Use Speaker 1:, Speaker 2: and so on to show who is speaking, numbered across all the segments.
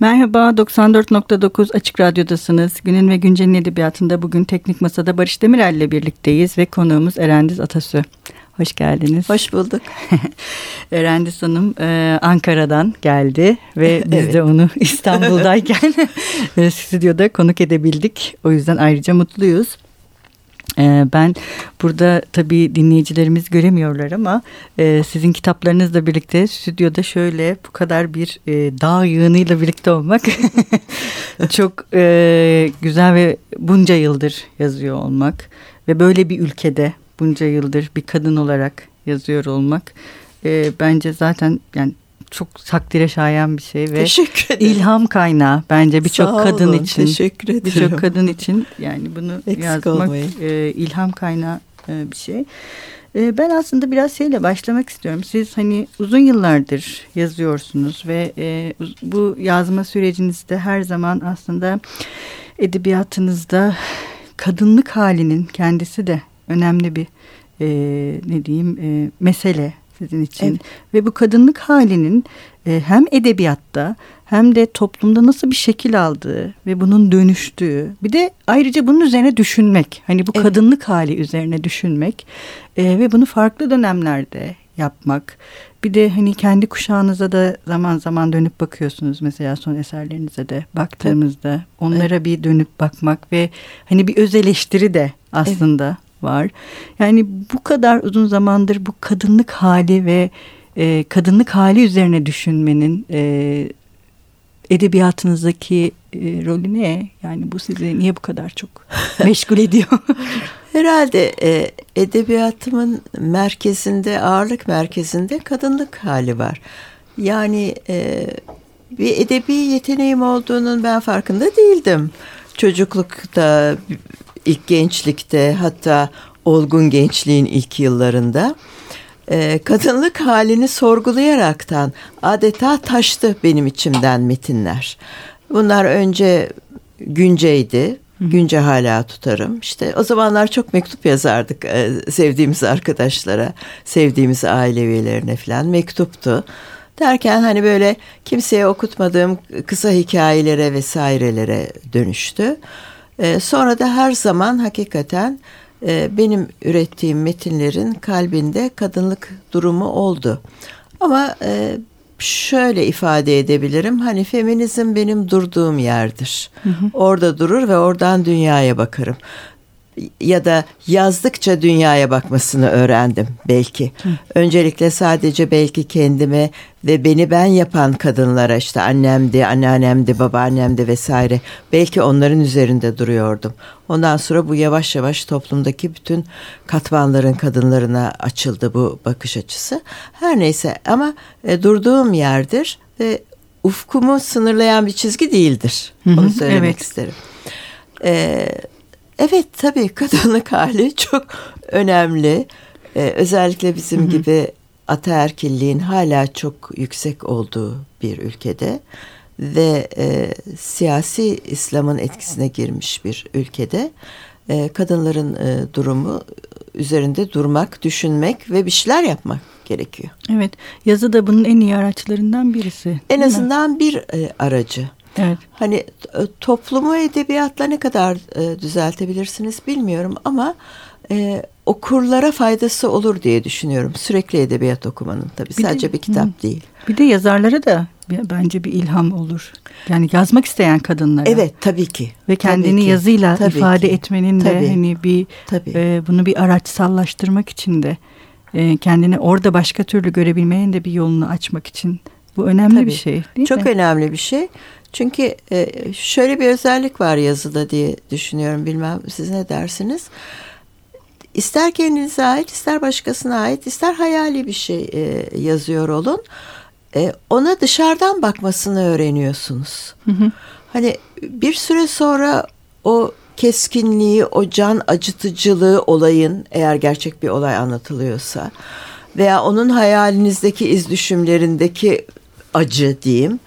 Speaker 1: Merhaba, 94.9 Açık Radyo'dasınız. Günün ve Güncel'in edebiyatında bugün Teknik Masa'da Barış Demirel ile birlikteyiz ve konuğumuz Erendiz Atasü. Hoş geldiniz.
Speaker 2: Hoş bulduk.
Speaker 1: Erendiz Hanım e, Ankara'dan geldi ve biz evet. de onu İstanbul'dayken e, stüdyoda konuk edebildik. O yüzden ayrıca mutluyuz. Ee, ben burada tabii dinleyicilerimiz göremiyorlar ama e, sizin kitaplarınızla birlikte stüdyoda şöyle bu kadar bir e, dağ yığınıyla birlikte olmak çok e, güzel ve bunca yıldır yazıyor olmak ve böyle bir ülkede bunca yıldır bir kadın olarak yazıyor olmak bence zaten yani çok takdire şayan bir şey ve ilham kaynağı bence birçok kadın için.
Speaker 2: Teşekkür ederim.
Speaker 1: Birçok kadın için yani bunu Eksik yazmak e, ilham kaynağı e, bir şey. E, ben aslında biraz şeyle başlamak istiyorum. Siz hani uzun yıllardır yazıyorsunuz ve e, bu yazma sürecinizde her zaman aslında edebiyatınızda kadınlık halinin kendisi de önemli bir e, ne diyeyim e, mesele sizin için. Evet. Ve bu kadınlık halinin e, hem edebiyatta hem de toplumda nasıl bir şekil aldığı ve bunun dönüştüğü bir de ayrıca bunun üzerine düşünmek hani bu evet. kadınlık hali üzerine düşünmek e, ve bunu farklı dönemlerde yapmak bir de hani kendi kuşağınıza da zaman zaman dönüp bakıyorsunuz mesela son eserlerinize de baktığımızda onlara evet. bir dönüp bakmak ve hani bir öz eleştiri de aslında evet var. Yani bu kadar uzun zamandır bu kadınlık hali ve e, kadınlık hali üzerine düşünmenin e, edebiyatınızdaki e, rolü ne? Yani bu sizi niye bu kadar çok meşgul ediyor?
Speaker 2: Herhalde e, edebiyatımın merkezinde, ağırlık merkezinde kadınlık hali var. Yani e, bir edebi yeteneğim olduğunun ben farkında değildim. Çocuklukta, ilk gençlikte hatta olgun gençliğin ilk yıllarında e, kadınlık halini sorgulayaraktan adeta taştı benim içimden metinler. Bunlar önce günceydi. Günce hala tutarım. İşte o zamanlar çok mektup yazardık e, sevdiğimiz arkadaşlara, sevdiğimiz aile üyelerine falan mektuptu. Derken hani böyle kimseye okutmadığım kısa hikayelere vesairelere dönüştü. E, sonra da her zaman hakikaten e, benim ürettiğim metinlerin kalbinde kadınlık durumu oldu. Ama e, şöyle ifade edebilirim. Hani feminizm benim durduğum yerdir. Hı hı. Orada durur ve oradan dünyaya bakarım ya da yazdıkça dünyaya bakmasını öğrendim belki. Hı. Öncelikle sadece belki kendime ve beni ben yapan kadınlara işte annemdi, anneannemdi, babaannemdi vesaire belki onların üzerinde duruyordum. Ondan sonra bu yavaş yavaş toplumdaki bütün katmanların kadınlarına açıldı bu bakış açısı. Her neyse ama e, durduğum yerdir ve ufkumu sınırlayan bir çizgi değildir. Onu söylemek evet. isterim. Evet Evet tabii kadınlık hali çok önemli. Ee, özellikle bizim hı hı. gibi ataerkilliğin hala çok yüksek olduğu bir ülkede ve e, siyasi İslam'ın etkisine girmiş bir ülkede e, kadınların e, durumu üzerinde durmak, düşünmek ve bir şeyler yapmak gerekiyor.
Speaker 1: Evet, yazı da bunun en iyi araçlarından birisi.
Speaker 2: En azından mi? bir e, aracı. Evet. Hani e, toplumu edebiyatla ne kadar e, düzeltebilirsiniz bilmiyorum ama e, okurlara faydası olur diye düşünüyorum. Sürekli edebiyat okumanın tabii bir sadece de, bir kitap hı. değil.
Speaker 1: Bir de yazarlara da bence bir ilham olur. Yani yazmak isteyen kadınlara.
Speaker 2: Evet tabii ki.
Speaker 1: Ve kendini tabii ki. yazıyla tabii ifade ki. etmenin tabii. de hani bir tabii. E, bunu bir araçsallaştırmak için de e, kendini orada başka türlü görebilmenin de bir yolunu açmak için bu önemli tabii. bir şey değil
Speaker 2: Çok mi? önemli bir şey. Çünkü e, şöyle bir özellik var yazıda diye düşünüyorum. Bilmem siz ne dersiniz? İster kendinize ait, ister başkasına ait, ister hayali bir şey e, yazıyor olun. E, ona dışarıdan bakmasını öğreniyorsunuz. Hı hı. Hani bir süre sonra o keskinliği, o can acıtıcılığı olayın eğer gerçek bir olay anlatılıyorsa veya onun hayalinizdeki iz düşümlerindeki acı diyeyim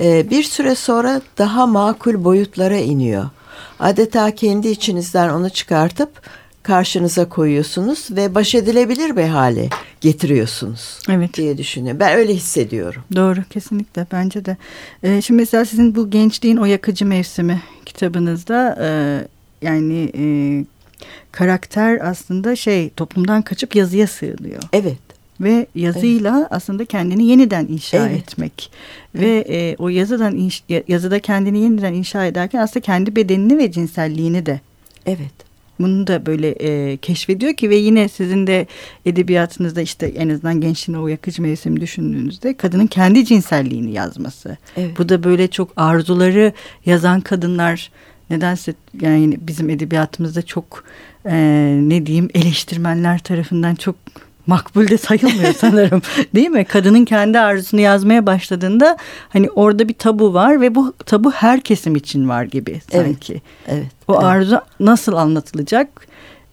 Speaker 2: e, bir süre sonra daha makul boyutlara iniyor. Adeta kendi içinizden onu çıkartıp karşınıza koyuyorsunuz ve baş edilebilir bir hale getiriyorsunuz evet. diye düşünüyorum. Ben öyle hissediyorum.
Speaker 1: Doğru kesinlikle bence de. Ee, şimdi mesela sizin bu gençliğin o yakıcı mevsimi kitabınızda e, yani e, karakter aslında şey toplumdan kaçıp yazıya sığınıyor.
Speaker 2: Evet
Speaker 1: ve yazıyla evet. aslında kendini yeniden inşa evet. etmek evet. ve e, o yazıdan inş, yazıda kendini yeniden inşa ederken aslında kendi bedenini ve cinselliğini de
Speaker 2: evet
Speaker 1: bunu da böyle e, keşfediyor ki ve yine sizin de edebiyatınızda işte en azından gençliğin o yakıcı mevsimi düşündüğünüzde kadının kendi cinselliğini yazması. Evet. Bu da böyle çok arzuları yazan kadınlar nedense yani bizim edebiyatımızda çok e, ne diyeyim eleştirmenler tarafından çok makbul de sayılmıyor sanırım. Değil mi? Kadının kendi arzusunu yazmaya başladığında hani orada bir tabu var ve bu tabu her kesim için var gibi sanki. Evet. evet o evet. arzu nasıl anlatılacak?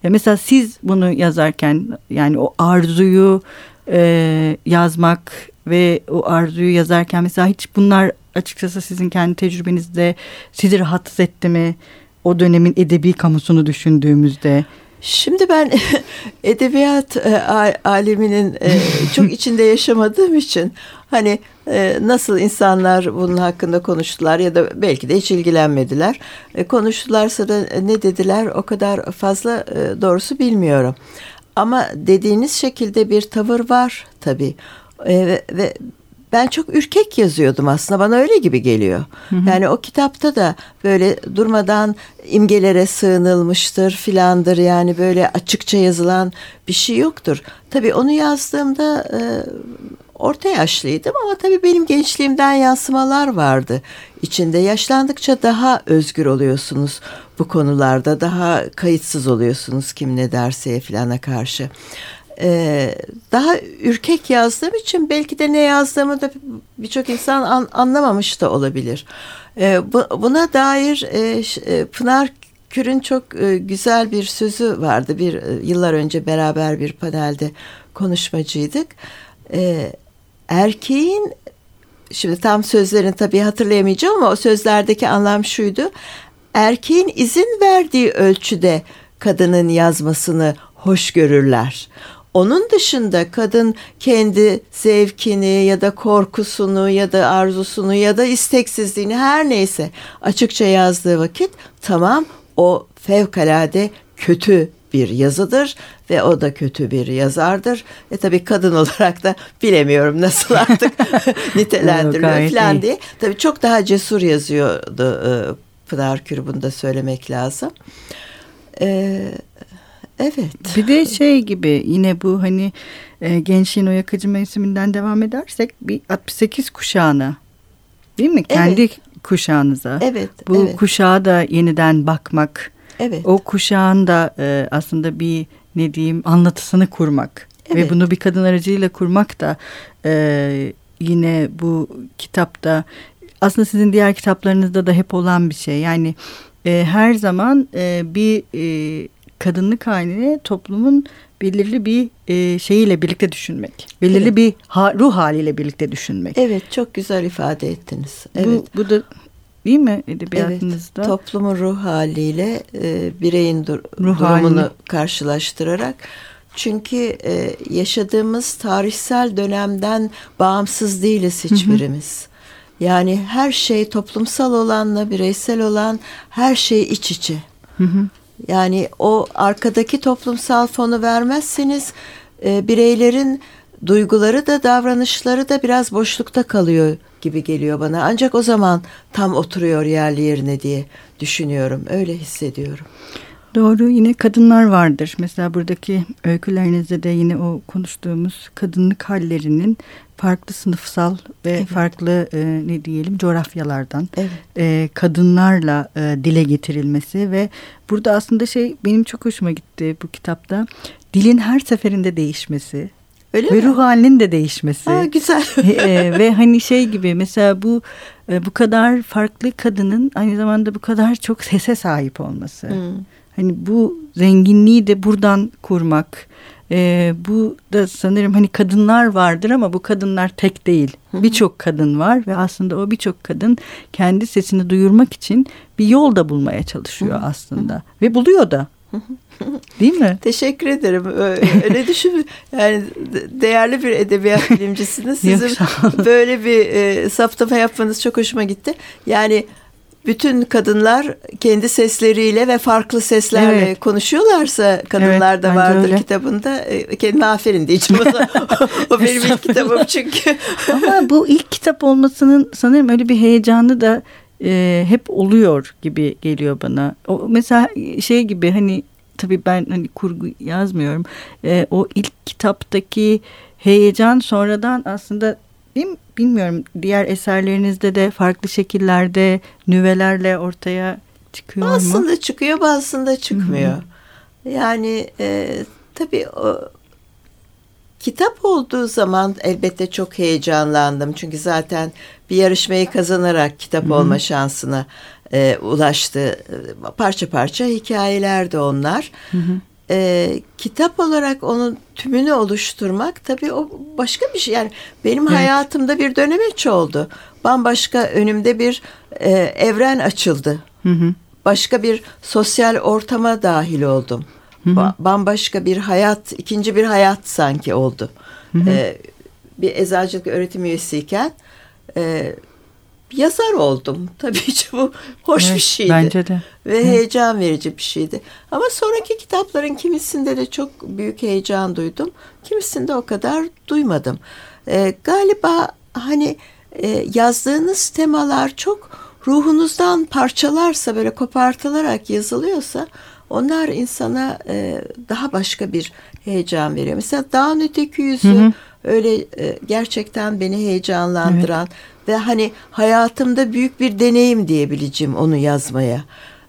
Speaker 1: E mesela siz bunu yazarken yani o arzuyu e, yazmak ve o arzuyu yazarken mesela hiç bunlar açıkçası sizin kendi tecrübenizde sizi rahatsız etti mi? O dönemin edebi kamusunu düşündüğümüzde.
Speaker 2: Şimdi ben edebiyat e, aleminin e, çok içinde yaşamadığım için hani e, nasıl insanlar bunun hakkında konuştular ya da belki de hiç ilgilenmediler. Konuştularsa da ne dediler o kadar fazla doğrusu bilmiyorum. Ama dediğiniz şekilde bir tavır var tabii. Ve, ve ben çok ürkek yazıyordum aslında bana öyle gibi geliyor. Hı hı. Yani o kitapta da böyle durmadan imgelere sığınılmıştır filandır yani böyle açıkça yazılan bir şey yoktur. Tabii onu yazdığımda e, orta yaşlıydım ama tabii benim gençliğimden yansımalar vardı içinde. Yaşlandıkça daha özgür oluyorsunuz bu konularda daha kayıtsız oluyorsunuz kim ne derse filana karşı e, daha ürkek yazdığım için belki de ne yazdığımı da birçok insan an, anlamamış da olabilir. E, bu, buna dair e, e, Pınar Kür'ün çok e, güzel bir sözü vardı. Bir e, yıllar önce beraber bir panelde konuşmacıydık. E, erkeğin şimdi tam sözlerini tabii hatırlayamayacağım ama o sözlerdeki anlam şuydu. Erkeğin izin verdiği ölçüde kadının yazmasını hoş görürler. Onun dışında kadın kendi zevkini ya da korkusunu ya da arzusunu ya da isteksizliğini her neyse açıkça yazdığı vakit tamam o fevkalade kötü bir yazıdır ve o da kötü bir yazardır. E tabii kadın olarak da bilemiyorum nasıl artık nitelendirme falan diye. Tabii çok daha cesur yazıyordu e, Pınar Kür bunu da söylemek lazım. Ee, Evet.
Speaker 1: Bir de şey gibi yine bu hani e, gençliğin o yakıcı mevsiminden devam edersek bir 68 kuşağına değil mi? Evet. Kendi kuşağınıza.
Speaker 2: Evet.
Speaker 1: Bu
Speaker 2: evet.
Speaker 1: kuşağa da yeniden bakmak.
Speaker 2: Evet.
Speaker 1: O kuşağın da e, aslında bir ne diyeyim anlatısını kurmak. Evet. Ve bunu bir kadın aracıyla kurmak da e, yine bu kitapta aslında sizin diğer kitaplarınızda da hep olan bir şey. Yani e, her zaman e, bir e, kadınlık halini toplumun belirli bir e, şeyiyle birlikte düşünmek. Belirli evet. bir ha, ruh haliyle birlikte düşünmek.
Speaker 2: Evet çok güzel ifade ettiniz. Evet.
Speaker 1: Bu, bu da değil mi edebiyatınızda?
Speaker 2: Evet, toplumun ruh haliyle e, bireyin dur ruh durumunu halini. karşılaştırarak. Çünkü e, yaşadığımız tarihsel dönemden bağımsız değiliz hiçbirimiz. Hı hı. Yani her şey toplumsal olanla bireysel olan her şey iç içe. Hı hı. Yani o arkadaki toplumsal fonu vermezseniz e, bireylerin duyguları da davranışları da biraz boşlukta kalıyor gibi geliyor bana. Ancak o zaman tam oturuyor yerli yerine diye düşünüyorum. Öyle hissediyorum.
Speaker 1: Doğru yine kadınlar vardır. Mesela buradaki öykülerinizde de yine o konuştuğumuz kadınlık hallerinin farklı sınıfsal ve evet. farklı e, ne diyelim coğrafyalardan evet. e, kadınlarla e, dile getirilmesi ve burada aslında şey benim çok hoşuma gitti bu kitapta dilin her seferinde değişmesi. Öyle ve mi? ruh halinin de değişmesi.
Speaker 2: Aa, güzel.
Speaker 1: e, ve hani şey gibi mesela bu e, bu kadar farklı kadının aynı zamanda bu kadar çok sese sahip olması. Hmm. Hani bu zenginliği de buradan kurmak. E, bu da sanırım hani kadınlar vardır ama bu kadınlar tek değil. Birçok kadın var ve aslında o birçok kadın kendi sesini duyurmak için bir yol da bulmaya çalışıyor aslında. Ve buluyor da. Değil mi?
Speaker 2: Teşekkür ederim. Öyle düşün. Yani değerli bir edebiyat bilimcisiniz. Sizin böyle bir e, saptama yapmanız çok hoşuma gitti. Yani bütün kadınlar kendi sesleriyle ve farklı seslerle evet. konuşuyorlarsa kadınlar evet, da vardır öyle. kitabında. E, kendime aferin diyeceğim. O, o benim ilk kitabım çünkü.
Speaker 1: Ama bu ilk kitap olmasının sanırım öyle bir heyecanı da e, hep oluyor gibi geliyor bana. O mesela şey gibi hani tabii ben hani kurgu yazmıyorum. E, o ilk kitaptaki heyecan sonradan aslında değil mi? bilmiyorum diğer eserlerinizde de farklı şekillerde nüvelerle ortaya çıkıyor
Speaker 2: bazısında mu? Bazısında çıkıyor bazısında çıkmıyor. Hı-hı. Yani e, tabii o kitap olduğu zaman elbette çok heyecanlandım. Çünkü zaten bir yarışmayı kazanarak kitap Hı-hı. olma şansına e, ulaştı. Parça parça hikayeler de onlar. Hı hı. E, kitap olarak onun tümünü oluşturmak tabii o başka bir şey. Yani benim evet. hayatımda bir dönemeç oldu. Bambaşka önümde bir e, evren açıldı. Hı hı. Başka bir sosyal ortama dahil oldum. Hı hı. Bambaşka bir hayat, ikinci bir hayat sanki oldu. Hı hı. E, bir eczacılık öğretim üyesiyken e, yazar oldum. Tabii ki bu hoş evet, bir şeydi.
Speaker 1: Bence de.
Speaker 2: Ve Hı. heyecan verici bir şeydi. Ama sonraki kitapların kimisinde de çok büyük heyecan duydum. Kimisinde o kadar duymadım. Ee, galiba hani e, yazdığınız temalar çok ruhunuzdan parçalarsa böyle kopartılarak yazılıyorsa onlar insana e, daha başka bir heyecan veriyor. Mesela dağın öteki yüzü hı hı. Öyle e, gerçekten beni heyecanlandıran evet ve hani hayatımda büyük bir deneyim diyebileceğim onu yazmaya.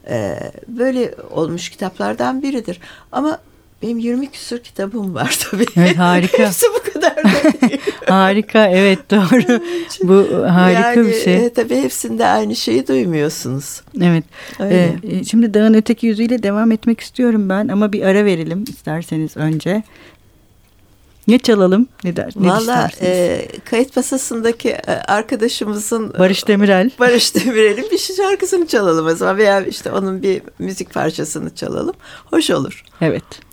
Speaker 2: Ee, böyle olmuş kitaplardan biridir. Ama benim 20 küsur kitabım var tabii.
Speaker 1: Evet harika.
Speaker 2: Hepsi bu kadar da
Speaker 1: harika evet doğru. bu harika yani, bir şey.
Speaker 2: E, tabii hepsinde aynı şeyi duymuyorsunuz.
Speaker 1: Evet. Ee, şimdi dağın öteki yüzüyle devam etmek istiyorum ben ama bir ara verelim isterseniz önce. Ne çalalım? Ne der? Ne
Speaker 2: Valla e, kayıt masasındaki e, arkadaşımızın
Speaker 1: Barış Demirel.
Speaker 2: Barış Demirel'in bir şarkısını çalalım o zaman veya işte onun bir müzik parçasını çalalım. Hoş olur.
Speaker 1: Evet.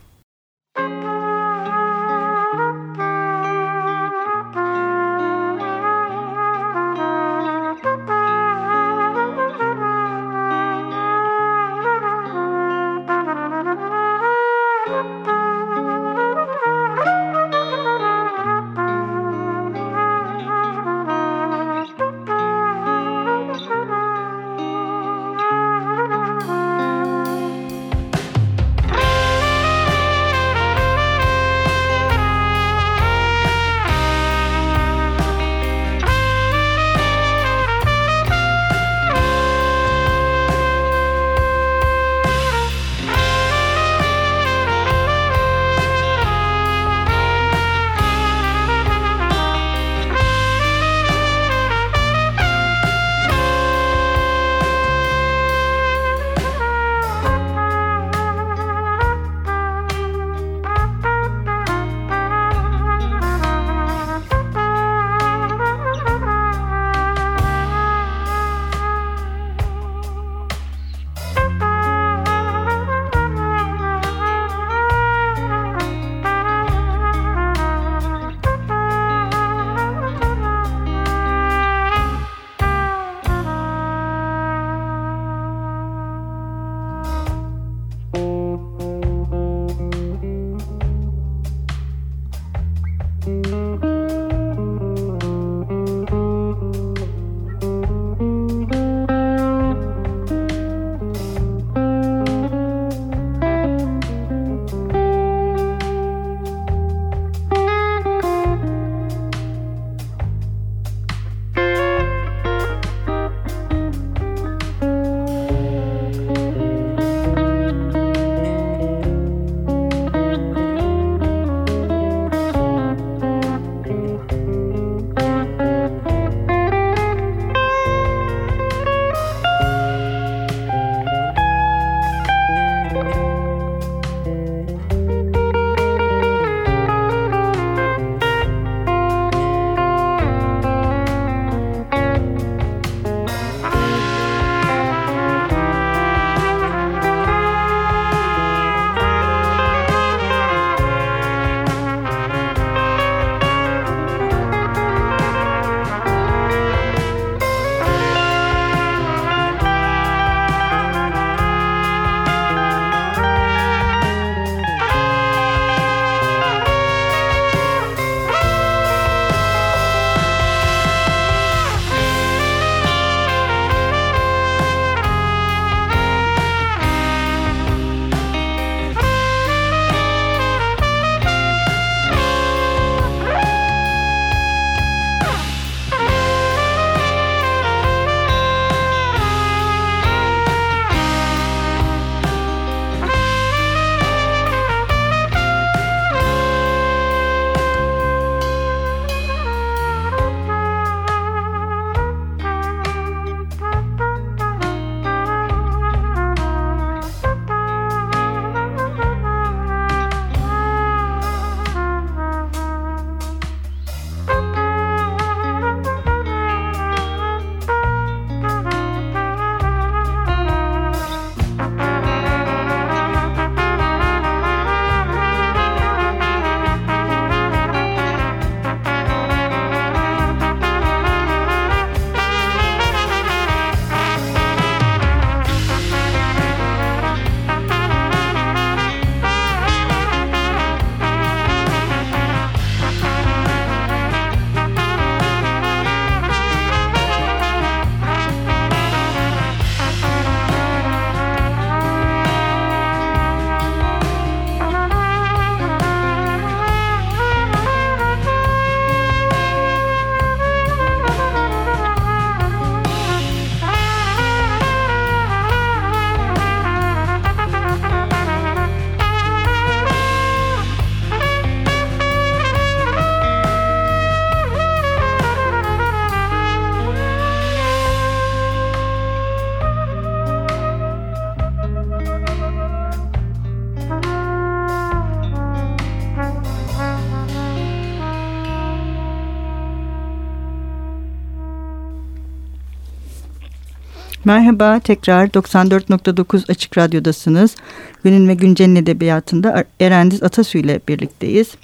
Speaker 1: Merhaba tekrar 94.9 Açık Radyo'dasınız. Günün ve Güncel'in edebiyatında Erendiz Atasu ile birlikteyiz.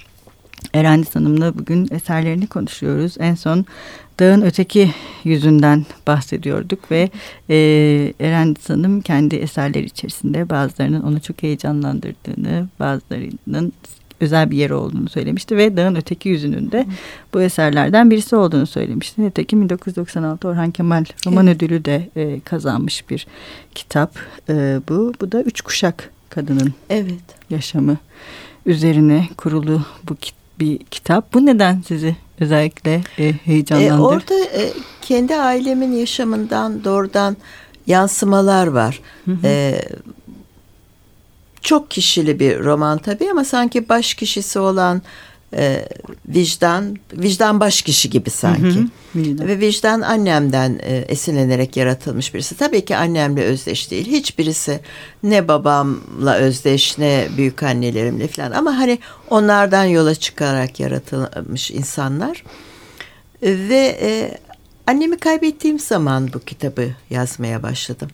Speaker 1: Erendiz Hanım'la bugün eserlerini konuşuyoruz. En son Dağın Öteki Yüzünden bahsediyorduk ve e, Erendiz Hanım kendi eserleri içerisinde bazılarının onu çok heyecanlandırdığını, bazılarının özel bir yeri olduğunu söylemişti ve Dağın Öteki Yüzünün de bu eserlerden birisi olduğunu söylemişti. Nitekim 1996 Orhan Kemal Roman evet. Ödülü de e, kazanmış bir kitap e, bu. Bu da Üç Kuşak Kadının evet. yaşamı üzerine kurulu bu bir kitap. Bu neden sizi özellikle e, heyecanlandırdı?
Speaker 2: E, orada e, kendi ailemin yaşamından doğrudan yansımalar var. Hı hı. E, çok kişili bir roman tabii ama sanki baş kişisi olan e, vicdan, vicdan baş kişi gibi sanki. Hı hı, Ve vicdan annemden e, esinlenerek yaratılmış birisi. Tabii ki annemle özdeş değil. Hiçbirisi ne babamla özdeş ne büyük annelerimle falan. Ama hani onlardan yola çıkarak yaratılmış insanlar. Ve e, annemi kaybettiğim zaman bu kitabı yazmaya başladım.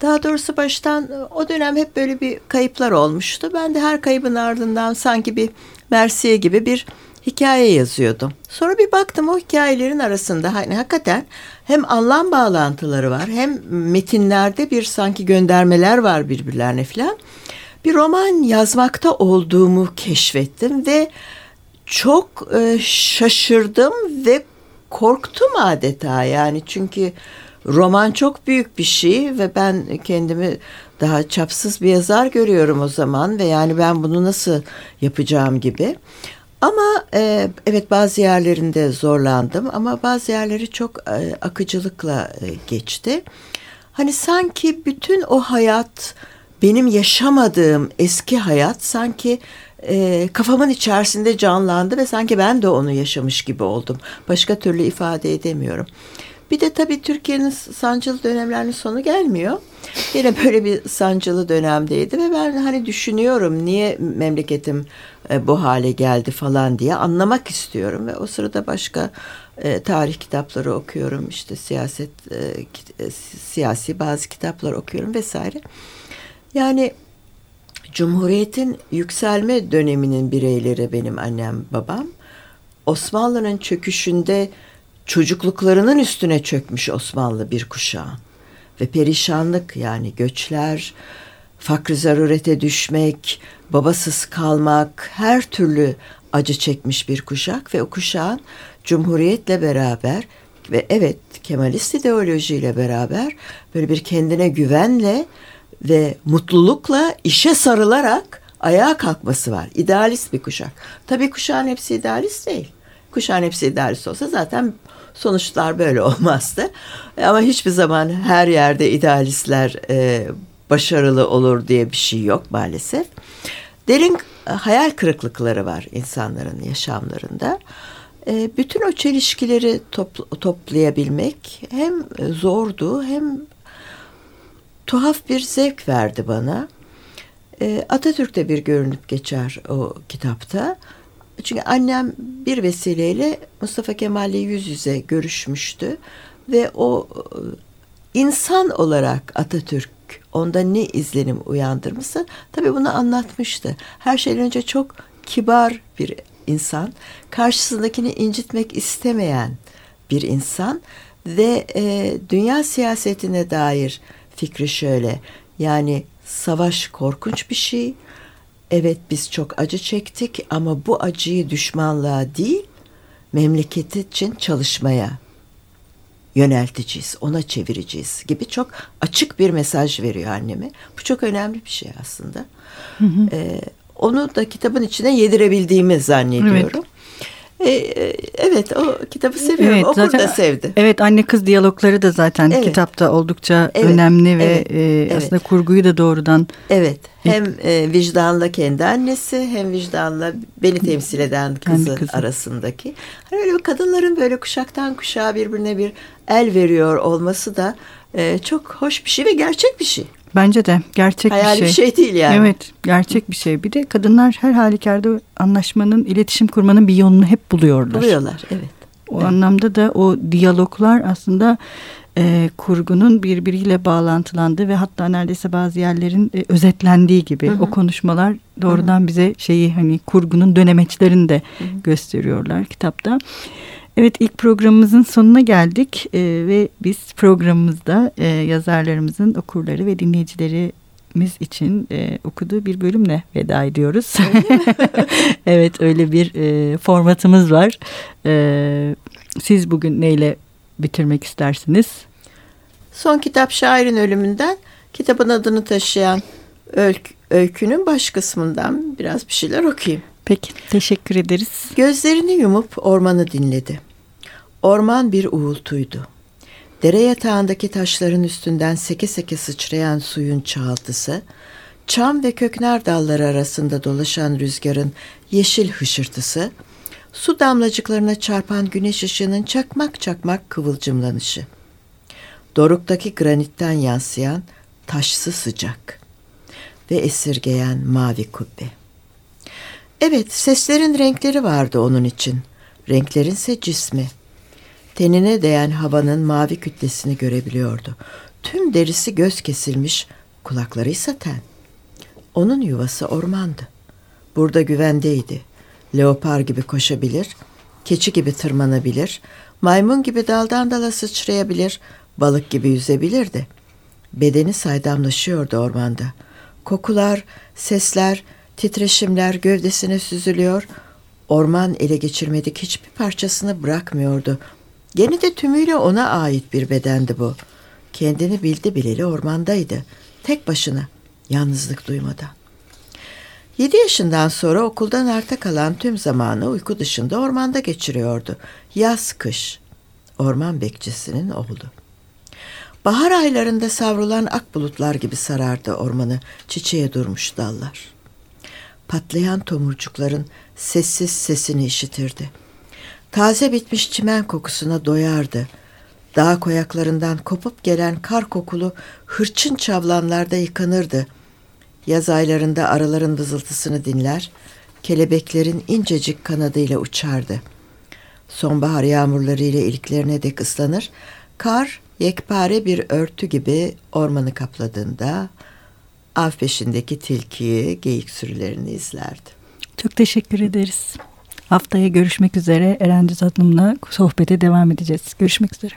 Speaker 2: Daha doğrusu baştan o dönem hep böyle bir kayıplar olmuştu. Ben de her kaybın ardından sanki bir Mersiye gibi bir hikaye yazıyordum. Sonra bir baktım o hikayelerin arasında hani hakikaten hem anlam bağlantıları var hem metinlerde bir sanki göndermeler var birbirlerine falan. Bir roman yazmakta olduğumu keşfettim ve çok e, şaşırdım ve korktum adeta yani çünkü roman çok büyük bir şey ve ben kendimi daha çapsız bir yazar görüyorum o zaman ve yani ben bunu nasıl yapacağım gibi. Ama e, evet bazı yerlerinde zorlandım ama bazı yerleri çok e, akıcılıkla e, geçti. Hani sanki bütün o hayat benim yaşamadığım eski hayat sanki e, kafamın içerisinde canlandı ve sanki ben de onu yaşamış gibi oldum. Başka türlü ifade edemiyorum. Bir de tabii Türkiye'nin sancılı dönemlerinin sonu gelmiyor. Yine böyle bir sancılı dönemdeydi ve ben hani düşünüyorum niye memleketim e, bu hale geldi falan diye anlamak istiyorum ve o sırada başka e, tarih kitapları okuyorum işte siyaset e, siyasi bazı kitaplar okuyorum vesaire. Yani Cumhuriyet'in yükselme döneminin bireyleri benim annem babam. Osmanlı'nın çöküşünde çocukluklarının üstüne çökmüş Osmanlı bir kuşağın. Ve perişanlık yani göçler, fakr zarurete düşmek, babasız kalmak, her türlü acı çekmiş bir kuşak ve o kuşağın Cumhuriyet'le beraber ve evet Kemalist ideolojiyle beraber böyle bir kendine güvenle ve mutlulukla işe sarılarak ayağa kalkması var. İdealist bir kuşak. Tabii kuşağın hepsi idealist değil. Kuşağın hepsi idealist olsa zaten sonuçlar böyle olmazdı. Ama hiçbir zaman her yerde idealistler e, başarılı olur diye bir şey yok maalesef. Derin hayal kırıklıkları var insanların yaşamlarında. E, bütün o çelişkileri topl toplayabilmek hem zordu hem tuhaf bir zevk verdi bana. E, Atatürk'te bir görünüp geçer o kitapta. Çünkü annem bir vesileyle Mustafa Kemal'le yüz yüze görüşmüştü ve o e, insan olarak Atatürk onda ne izlenim uyandırmışsa tabii bunu anlatmıştı. Her şeyden önce çok kibar bir insan, karşısındakini incitmek istemeyen bir insan ve e, dünya siyasetine dair fikri şöyle. Yani savaş korkunç bir şey Evet biz çok acı çektik ama bu acıyı düşmanlığa değil memleketi için çalışmaya yönelteceğiz, ona çevireceğiz gibi çok açık bir mesaj veriyor anneme. Bu çok önemli bir şey aslında. Hı hı. Ee, onu da kitabın içine yedirebildiğimi zannediyorum. Evet. E, e, evet o kitabı seviyorum. Evet, Okur zaten, da sevdi.
Speaker 1: Evet anne kız diyalogları da zaten evet. kitapta oldukça evet, önemli ve evet, e, evet. aslında kurguyu da doğrudan.
Speaker 2: Evet hem e, vicdanla kendi annesi hem vicdanla beni temsil eden kızı, kızı. arasındaki. Hani öyle kadınların böyle kuşaktan kuşağa birbirine bir el veriyor olması da e, çok hoş bir şey ve gerçek bir şey.
Speaker 1: Bence de gerçek
Speaker 2: Hayal
Speaker 1: bir şey.
Speaker 2: bir şey değil yani.
Speaker 1: Evet gerçek bir şey. Bir de kadınlar her halükarda anlaşmanın, iletişim kurmanın bir yolunu hep buluyorlar.
Speaker 2: Buluyorlar evet.
Speaker 1: O evet. anlamda da o diyaloglar aslında e, kurgunun birbiriyle bağlantılandığı ve hatta neredeyse bazı yerlerin e, özetlendiği gibi hı hı. o konuşmalar doğrudan hı hı. bize şeyi hani kurgunun dönemeçlerini de hı hı. gösteriyorlar kitapta. Evet ilk programımızın sonuna geldik e, ve biz programımızda e, yazarlarımızın okurları ve dinleyicilerimiz için e, okuduğu bir bölümle veda ediyoruz. evet öyle bir e, formatımız var. E, siz bugün neyle bitirmek istersiniz?
Speaker 2: Son kitap şairin ölümünden kitabın adını taşıyan öykü, öykünün baş kısmından biraz bir şeyler okuyayım.
Speaker 1: Peki teşekkür ederiz.
Speaker 2: Gözlerini yumup ormanı dinledi. Orman bir uğultuydu. Dere yatağındaki taşların üstünden seke seke sıçrayan suyun çağıltısı, çam ve köknar dalları arasında dolaşan rüzgarın yeşil hışırtısı, su damlacıklarına çarpan güneş ışığının çakmak çakmak kıvılcımlanışı. Doruktaki granitten yansıyan taşsı sıcak ve esirgeyen mavi kubbe. Evet, seslerin renkleri vardı onun için. Renklerinse cismi. Tenine değen havanın mavi kütlesini görebiliyordu. Tüm derisi göz kesilmiş, kulakları ise ten. Onun yuvası ormandı. Burada güvendeydi. Leopar gibi koşabilir, keçi gibi tırmanabilir, maymun gibi daldan dala sıçrayabilir, balık gibi yüzebilirdi. Bedeni saydamlaşıyordu ormanda. Kokular, sesler, titreşimler gövdesine süzülüyor. Orman ele geçirmedik hiçbir parçasını bırakmıyordu. Gene de tümüyle ona ait bir bedendi bu. Kendini bildi bileli ormandaydı. Tek başına, yalnızlık duymadan. Yedi yaşından sonra okuldan arta kalan tüm zamanı uyku dışında ormanda geçiriyordu. Yaz kış. Orman bekçisinin oğlu. Bahar aylarında savrulan ak bulutlar gibi sarardı ormanı çiçeğe durmuş dallar. Patlayan tomurcukların sessiz sesini işitirdi. Taze bitmiş çimen kokusuna doyardı. Dağ koyaklarından kopup gelen kar kokulu hırçın çavlanlarda yıkanırdı. Yaz aylarında araların vızıltısını dinler, kelebeklerin incecik kanadıyla uçardı. Sonbahar yağmurları ile iliklerine dek ıslanır, kar yekpare bir örtü gibi ormanı kapladığında av peşindeki tilkiyi, geyik sürülerini izlerdi.
Speaker 1: Çok teşekkür ederiz. Haftaya görüşmek üzere Eren Düz Hanım'la sohbete devam edeceğiz. Görüşmek üzere.